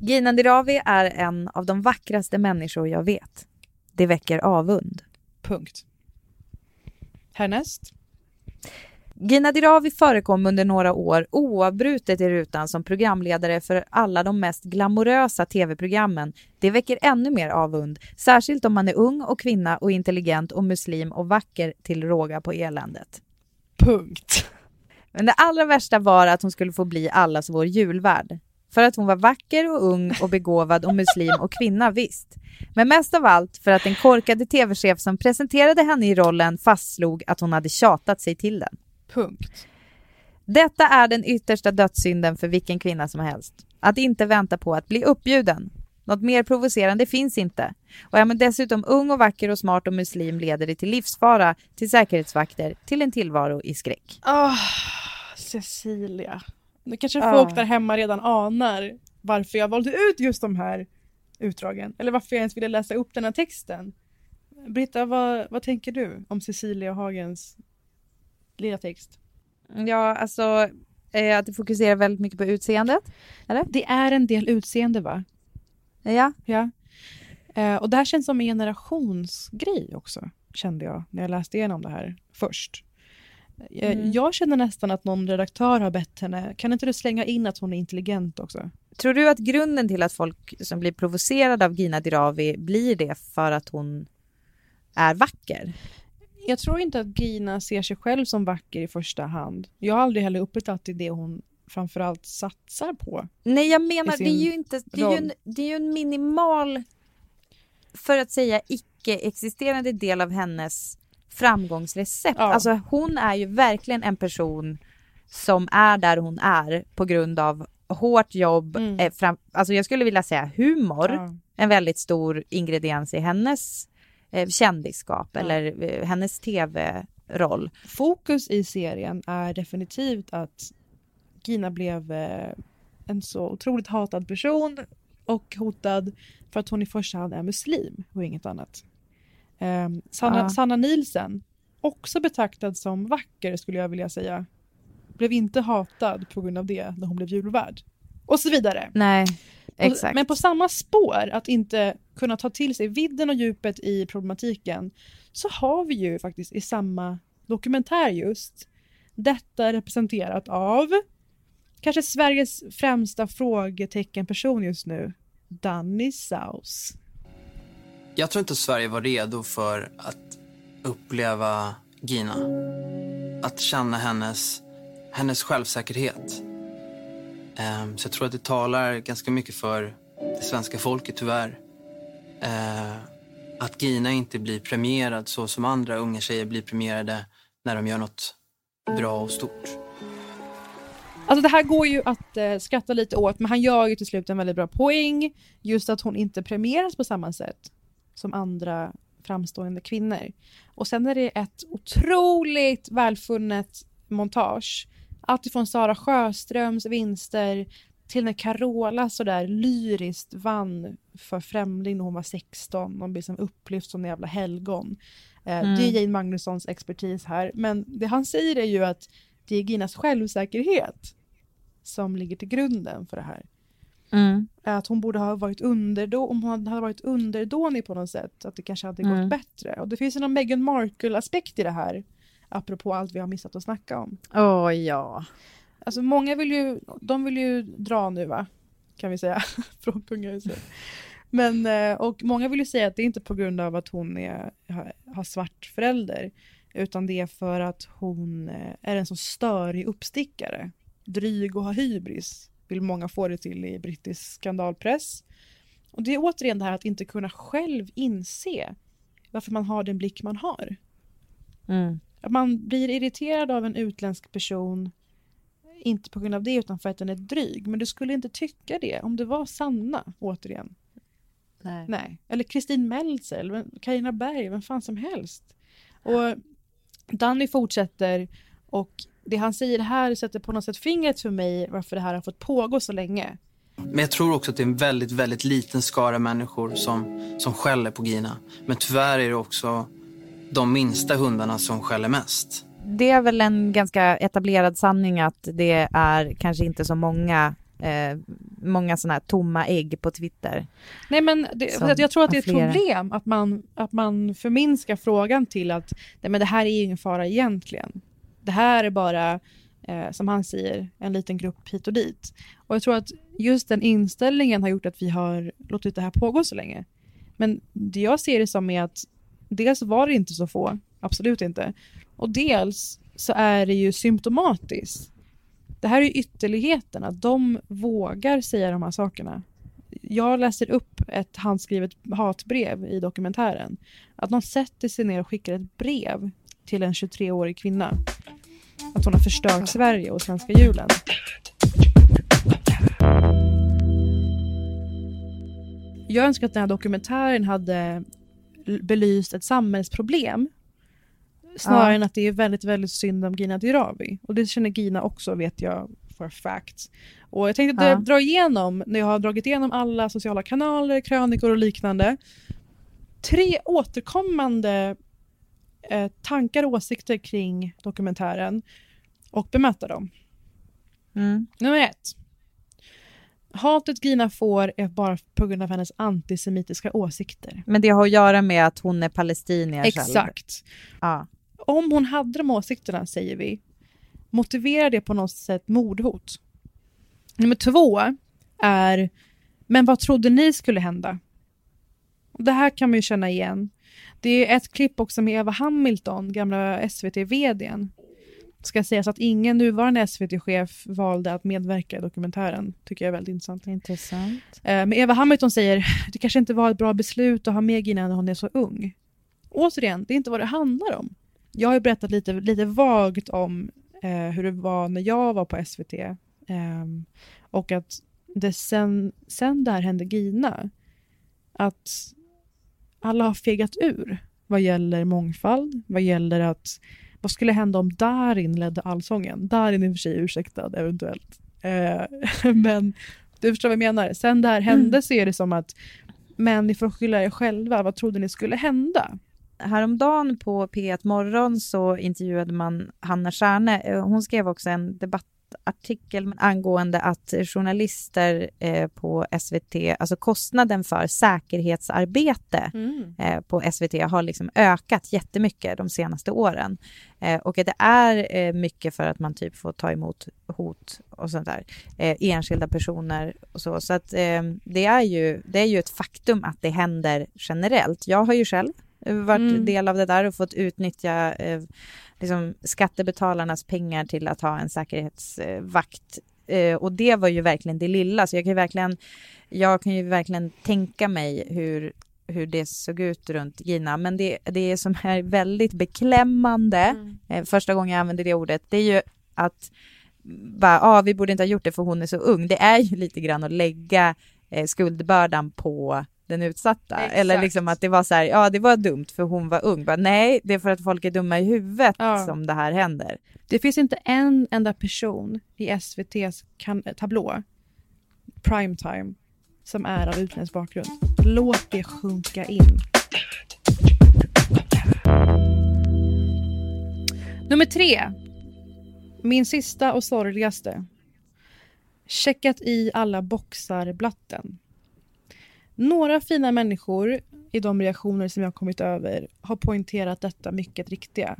Gina Dirawi är en av de vackraste människor jag vet. Det väcker avund. Punkt. Härnäst. Gina Dirawi förekom under några år oavbrutet i rutan som programledare för alla de mest glamorösa tv-programmen. Det väcker ännu mer avund, särskilt om man är ung och kvinna och intelligent och muslim och vacker till råga på eländet. Punkt. Men det allra värsta var att hon skulle få bli allas vår julvärd. För att hon var vacker och ung och begåvad och muslim och kvinna, visst. Men mest av allt för att den korkade tv-chef som presenterade henne i rollen fastslog att hon hade tjatat sig till den. Punkt. Detta är den yttersta dödssynden för vilken kvinna som helst. Att inte vänta på att bli uppbjuden. Något mer provocerande finns inte. Och är man dessutom ung och vacker och smart och muslim leder det till livsfara, till säkerhetsvakter, till en tillvaro i skräck. Oh, Cecilia. Nu kanske Ah. folk där hemma redan anar varför jag valde ut just de här utdragen. Eller varför jag ens ville läsa upp den här texten. Britta, vad, vad tänker du om Cecilia Hagens lilla text? Ja, alltså eh, att det fokuserar väldigt mycket på utseendet. Eller? Det är en del utseende va? Ja. Ja. Eh, och det här känns som en generationsgrej också, kände jag när jag läste igenom det här först. Eh, Mm. Jag känner nästan att någon redaktör har bett henne, kan inte du slänga in att hon är intelligent också? Tror du att grunden till att folk som blir provocerade av Gina Dirawi blir det för att hon är vacker? Jag tror inte att Gina ser sig själv som vacker i första hand. Jag har aldrig heller upplevt att det är det hon framförallt satsar på. Nej, jag menar, det är ju inte... Det är ju, en, det är ju en minimal, för att säga icke-existerande del av hennes framgångsrecept. Ja. Alltså hon är ju verkligen en person som är där hon är på grund av hårt jobb, Mm. eh, fram, alltså jag skulle vilja säga humor, Ja. en väldigt stor ingrediens i hennes eh, kändisskap Ja. eller eh, hennes tv-roll. Fokus i serien är definitivt att Gina blev eh, en så otroligt hatad person och hotad för att hon i första hand är muslim och inget annat. Eh, Sanna, Ja. Sanna Nielsen, också betraktad som vacker skulle jag vilja säga, blev inte hatad på grund av det när hon blev julvärd. Och så vidare. Nej, exakt. Men på samma spår, att inte kunna ta till sig vidden och djupet i problematiken, så har vi ju faktiskt i samma dokumentär just detta representerat av kanske Sveriges främsta frågeteckenperson just nu, Danny Saus. Jag tror inte Sverige var redo för att uppleva Gina. Att känna hennes, hennes självsäkerhet. Ehm, så jag tror att det talar ganska mycket för det svenska folket, tyvärr. Ehm, att Gina inte blir premierad så som andra unga tjejer blir premierade när de gör något bra och stort. Alltså det här går ju att eh, skratta lite åt, men han gör ju till slut en väldigt bra poäng. Just att hon inte premieras på samma sätt som andra framstående kvinnor. Och sen är det ett otroligt välfunnet montage. Allt ifrån Sara Sjöströms vinster till när Carola sådär lyriskt vann för Främling när hon var 16 och blev som upplyft som en jävla helgon. Mm. Det är Jane Magnussons expertis här, men det han säger är ju att det är Ginas självsäkerhet som ligger till grunden för det här. Mm. Att hon borde ha varit underdå om hon hade varit underdånig på något sätt, att det kanske hade gått Mm. bättre. Och det finns ju någon Meghan Markle-aspekt i det här, apropå allt vi har missat att snacka om. Åh ja. Alltså många vill ju, de vill ju dra nu va, kan vi säga, från kungahuset. Men, eh, och många vill ju säga att det är inte på grund av att hon är, har, har svart förälder, utan det är för att hon eh, är en så störig uppstickare. Dryg och har hybris, vill många få det till i brittisk skandalpress. Och det är återigen det här att inte kunna själv inse varför man har den blick man har. Mm. Att man blir irriterad av en utländsk person, inte på grund av det utan för att den är dryg. Men du skulle inte tycka det om det var Sanna, återigen. Nej. Nej. Eller Kristin Meltzer, eller Carina Berg, vem fan som helst. Och Danny fortsätter och det han säger här sätter på något sätt fingret för mig varför det här har fått pågå så länge. Men jag tror också att det är en väldigt, väldigt liten skara människor som, som skäller på Gina. Men tyvärr är det också de minsta hundarna som skäller mest. Det är väl en ganska etablerad sanning att det är kanske inte så många eh, många sådana här tomma ägg på Twitter. Nej men det, jag tror att det är ett problem att man, att man förminskar frågan till att nej, men det här är ju ingen fara egentligen. det här är bara, eh, som han säger, en liten grupp hit och dit. Och jag tror att just den inställningen har gjort att vi har låtit det här pågå så länge. Men det jag ser det som är att dels var det inte så få, absolut inte. Och dels så är det ju symptomatiskt. Det här är ju ytterligheten, att de vågar säga de här sakerna. Jag läser upp ett handskrivet hatbrev i dokumentären. Att någon sätter sig ner och skickar ett brev till en 23-årig kvinna. Att hon har förstört Sverige och svenska julen. Jag önskar att den här dokumentären hade belyst ett samhällsproblem snarare Ja. än att det är väldigt, väldigt synd om Gina Dirawi. Och det känner Gina också, vet jag for a fact. Och jag tänkte Ja. dra, dra igenom, när jag har dragit igenom alla sociala kanaler, krönikor och liknande, tre återkommande eh, tankar och åsikter kring dokumentären och bemöta dem. Mm. Nummer ett. Hatet Gina får är bara på grund av hennes antisemitiska åsikter. Men det har att göra med att hon är palestinier. Exakt. Ja. Om hon hade de åsikterna, säger vi, motiverar det på något sätt mordhot. Nummer två är, men vad trodde ni skulle hända? Det här kan man ju känna igen. Det är ett klipp också med Eva Hamilton, gamla SVT-vdn. Ska sägas att ingen nuvarande SVT-chef valde att medverka i dokumentären. Tycker jag är väldigt intressant. Intressant. Eh, Men Eva Hamilton säger det kanske inte var ett bra beslut att ha med Gina när hon är så ung. Återigen, det är inte vad det handlar om. Jag har ju berättat lite, lite vagt om eh, hur det var när jag var på SVT. ehm, och att det sen, sen det här hände Gina, att alla har fegat ur vad gäller mångfald, vad gäller att vad skulle hända om Darin ledde allsången? Darin är i och för sig ursäktad eventuellt. Eh, men du förstår vad jag menar. Sen det här hände så är det som att men ni får skylla er själva. Vad trodde ni skulle hända? Häromdagen på P1 Morgon så intervjuade man Hanna Stjärne. Eh, Hon skrev också en debattartikel angående att journalister eh, på SVT, alltså kostnaden för säkerhetsarbete eh, på SVT har liksom ökat jättemycket de senaste åren. Eh, och det är eh, mycket för att man typ får ta emot hot och sånt där. Eh, enskilda personer och så. Så att eh, det, är ju, det är ju ett faktum att det händer generellt. Jag har ju själv varit Mm. del av det där och fått utnyttja liksom skattebetalarnas pengar till att ha en säkerhetsvakt. Eh, och det var ju verkligen det lilla, så jag kan ju verkligen, jag kan ju verkligen tänka mig hur, hur det såg ut runt Gina. Men det, det som är väldigt beklämmande, eh, första gången jag använde det ordet, det är ju att bara, ah, vi borde inte ha gjort det för hon är så ung. Det är ju lite grann att lägga eh, skuldbördan på den utsatta. Exakt. Eller liksom att det var så här, ja det var dumt för hon var ung. Bara, nej, det är för att folk är dumma i huvudet Ja. som det här händer. Det finns inte en enda person i SVTs tablå, primetime, som är av utländsk bakgrund. Låt det sjunka in. Nummer tre. Min sista och sorgligaste. Checkat i alla boxar blatten. Några fina människor i de reaktioner som jag kommit över har poängterat detta mycket riktiga.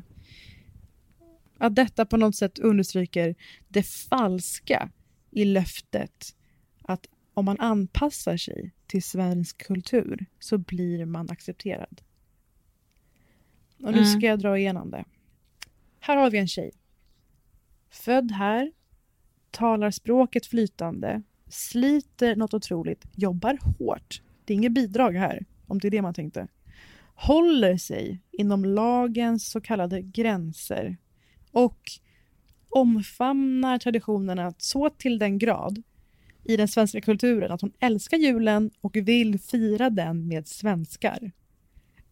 Att detta på något sätt understryker det falska i löftet att om man anpassar sig till svensk kultur så blir man accepterad. Och nu Mm. ska jag dra igenom det. Här har vi en tjej. Född här, talar språket flytande, sliter något otroligt, jobbar hårt. Det är inget bidrag här, om det är det man tänkte. Håller sig inom lagens så kallade gränser och omfamnar traditionerna så till den grad i den svenska kulturen att hon älskar julen och vill fira den med svenskar.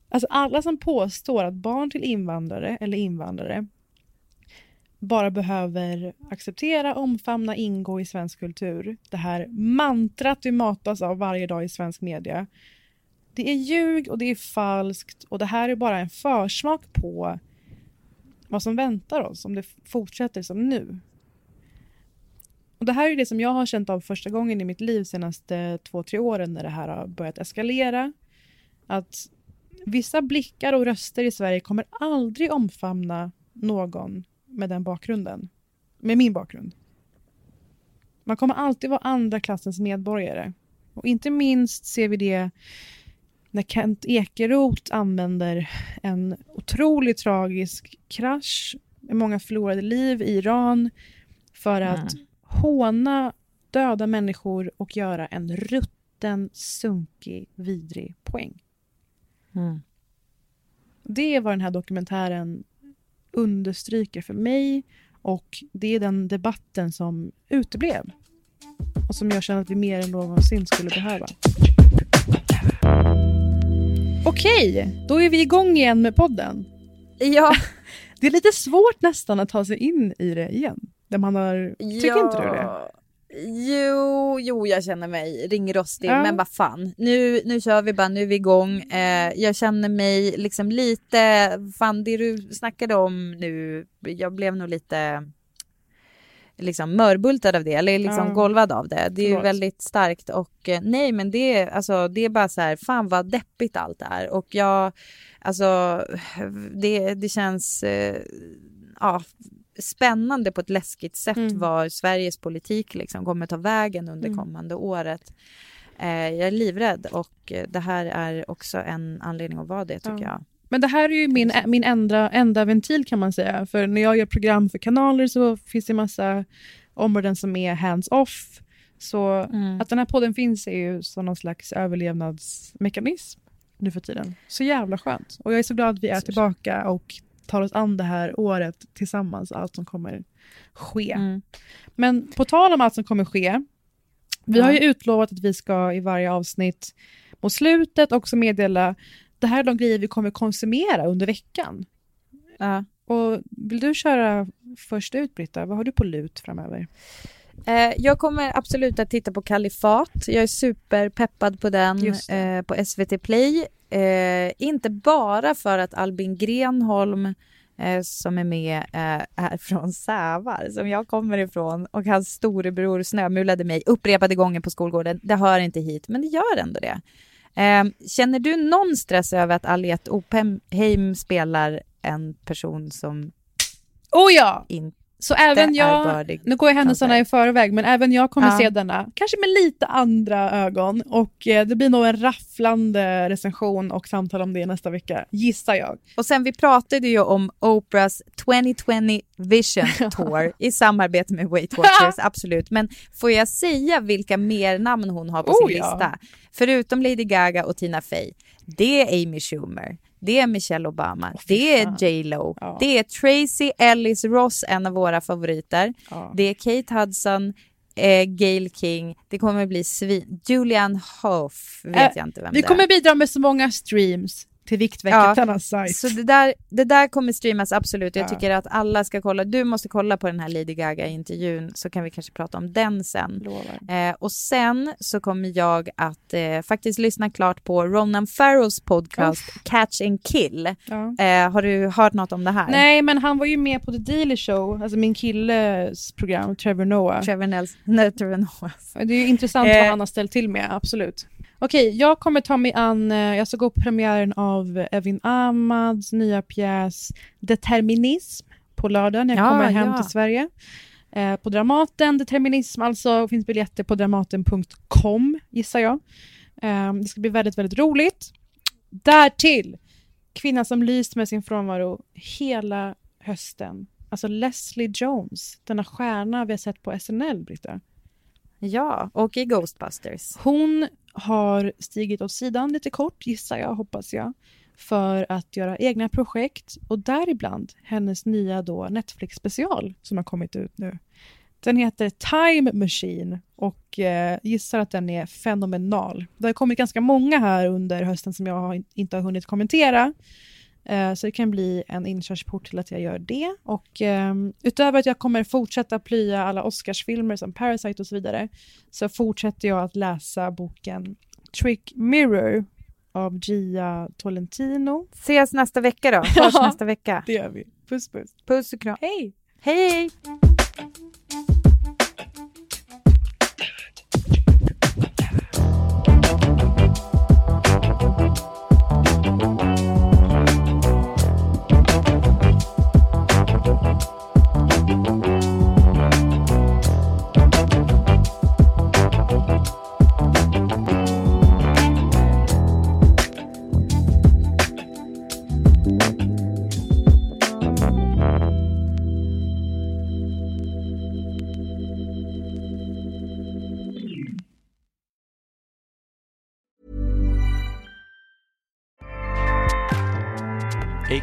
Alltså alla som påstår att barn till invandrare eller invandrare bara behöver acceptera, omfamna, ingå i svensk kultur. Det här mantrat vi matas av varje dag i svensk media. Det är ljug och det är falskt och det här är bara en försmak på vad som väntar oss om det fortsätter som nu. Och Det här är det som jag har känt av första gången i mitt liv senaste två, tre åren när det här har börjat eskalera. Att vissa blickar och röster i Sverige kommer aldrig omfamna någon med den bakgrunden. Med min bakgrund. Man kommer alltid vara andra klassens medborgare. Och inte minst ser vi det när Kent Ekeroth använder en otroligt tragisk krasch med många förlorade liv i Iran för att Mm. håna döda människor och göra en rutten, sunkig, vidrig poäng. Mm. Det är vad den här dokumentären understryker för mig och det är den debatten som uteblev och som jag känner att vi mer än någonsin skulle behöva. Okej, då är vi igång igen med podden. Ja. Det är lite svårt nästan att ta sig in i det igen. Där man har... Tycker inte du det? Jo, jo, jag känner mig ringrostig, Ja. men vad fan. Nu, nu kör vi bara, nu är vi igång. Eh, jag känner mig liksom lite, fan det du snackade om nu, jag blev nog lite liksom mörbultad av det, eller liksom Ja. golvad av det. Det är ju Förlåt. väldigt starkt och eh, nej men det alltså, det är bara så här, fan vad deppigt allt är och jag, alltså det, det känns, eh, ja spännande på ett läskigt sätt Mm. var Sveriges politik liksom kommer ta vägen under Mm. kommande året. Eh, jag är livrädd och det här är också en anledning att vara det tycker Ja. jag. Men det här är ju min, min enda, enda ventil kan man säga. För när jag gör program för kanaler så finns det massa områden som är hands-off. Så Mm. att den här podden finns är ju som någon slags överlevnadsmekanism nu för tiden. Så jävla skönt. Och jag är så glad att vi är tillbaka och tar oss an det här året tillsammans, allt som kommer ske. Mm. Men på tal om allt som kommer ske, vi har ju utlovat att vi ska i varje avsnitt mot slutet också meddela det här är de grejer vi kommer konsumera under veckan. Ja. Och vill du köra först ut Britta? Vad har du på lut framöver? Eh, jag kommer absolut att titta på Kalifat. Jag är superpeppad på den eh, på SVT Play. Eh, inte bara för att Albin Grenholm eh, som är med eh, är från Sävar, som jag kommer ifrån och hans storebror snömulade mig upprepade gånger på skolgården. Det hör inte hit, men det gör ändå det. Eh, känner du någon stress över att Aliette Opheim spelar en person som Oh ja! inte Så även är jag, nu går jag händelserna i förväg, men även jag kommer Ja. se denna, kanske med lite andra ögon. Och eh, det blir nog en rafflande recension och samtal om det nästa vecka, gissar jag. Och sen vi pratade ju om Oprahs 2020 Vision Tour i samarbete med Weight Watchers, absolut. Men får jag säga vilka mer namn hon har på Oh, sin ja. lista? Förutom Lady Gaga och Tina Fey. Det är Amy Schumer, det är Michelle Obama, det är J Lo, det är Tracy Ellis Ross, en av våra favoriter. Det är Kate Hudson, eh, Gail King, det kommer bli svin... Julian Hough, vet Eh, jag inte vem Vi det är. kommer bidra med så många streams till Viktväktarnas sajt. Så det där, det där kommer streamas absolut. Jag Ja. tycker att alla ska kolla. Du måste kolla på den här Lady Gaga-intervjun så kan vi kanske prata om den sen. Eh, och sen så kommer jag att eh, faktiskt lyssna klart på Ronan Farrows podcast Catch and Kill. Ja. Eh, har du hört något om det här? Nej, men han var ju med på The Daily Show, alltså min killes program, Trevor Noah. Trevor, Nels- nej, Trevor Noah. Det är ju intressant Eh. vad han har ställt till med, absolut. Okej, jag kommer ta mig an, eh, jag ska gå på premiären av Evin Ahmads nya pjäs Determinism på lördag när jag Ja, kommer hem ja. till Sverige. Eh, på Dramaten, Determinism alltså, finns biljetter på dramaten.com gissar jag. Eh, det ska bli väldigt, väldigt roligt. Därtill, kvinnan som lyst med sin frånvaro hela hösten. Alltså Leslie Jones, denna stjärna vi har sett på SNL, Britta. Ja, och i Ghostbusters. Hon har stigit åt sidan lite kort, gissar jag, hoppas jag, för att göra egna projekt och däribland hennes nya då Netflix-special som har kommit ut nu. Den heter Time Machine och eh, gissar att den är fenomenal. Det har kommit ganska många här under hösten som jag har, inte har hunnit kommentera. Eh, så det kan bli en inkörsport till att jag gör det. Och eh, utöver att jag kommer fortsätta plya alla Oscarsfilmer som Parasite och så vidare, så fortsätter jag att läsa boken Trick Mirror av Gia Tolentino. Ses nästa vecka då. Hörs nästa vecka. Det gör vi. Puss puss. Puss och kram. Hej! Hej!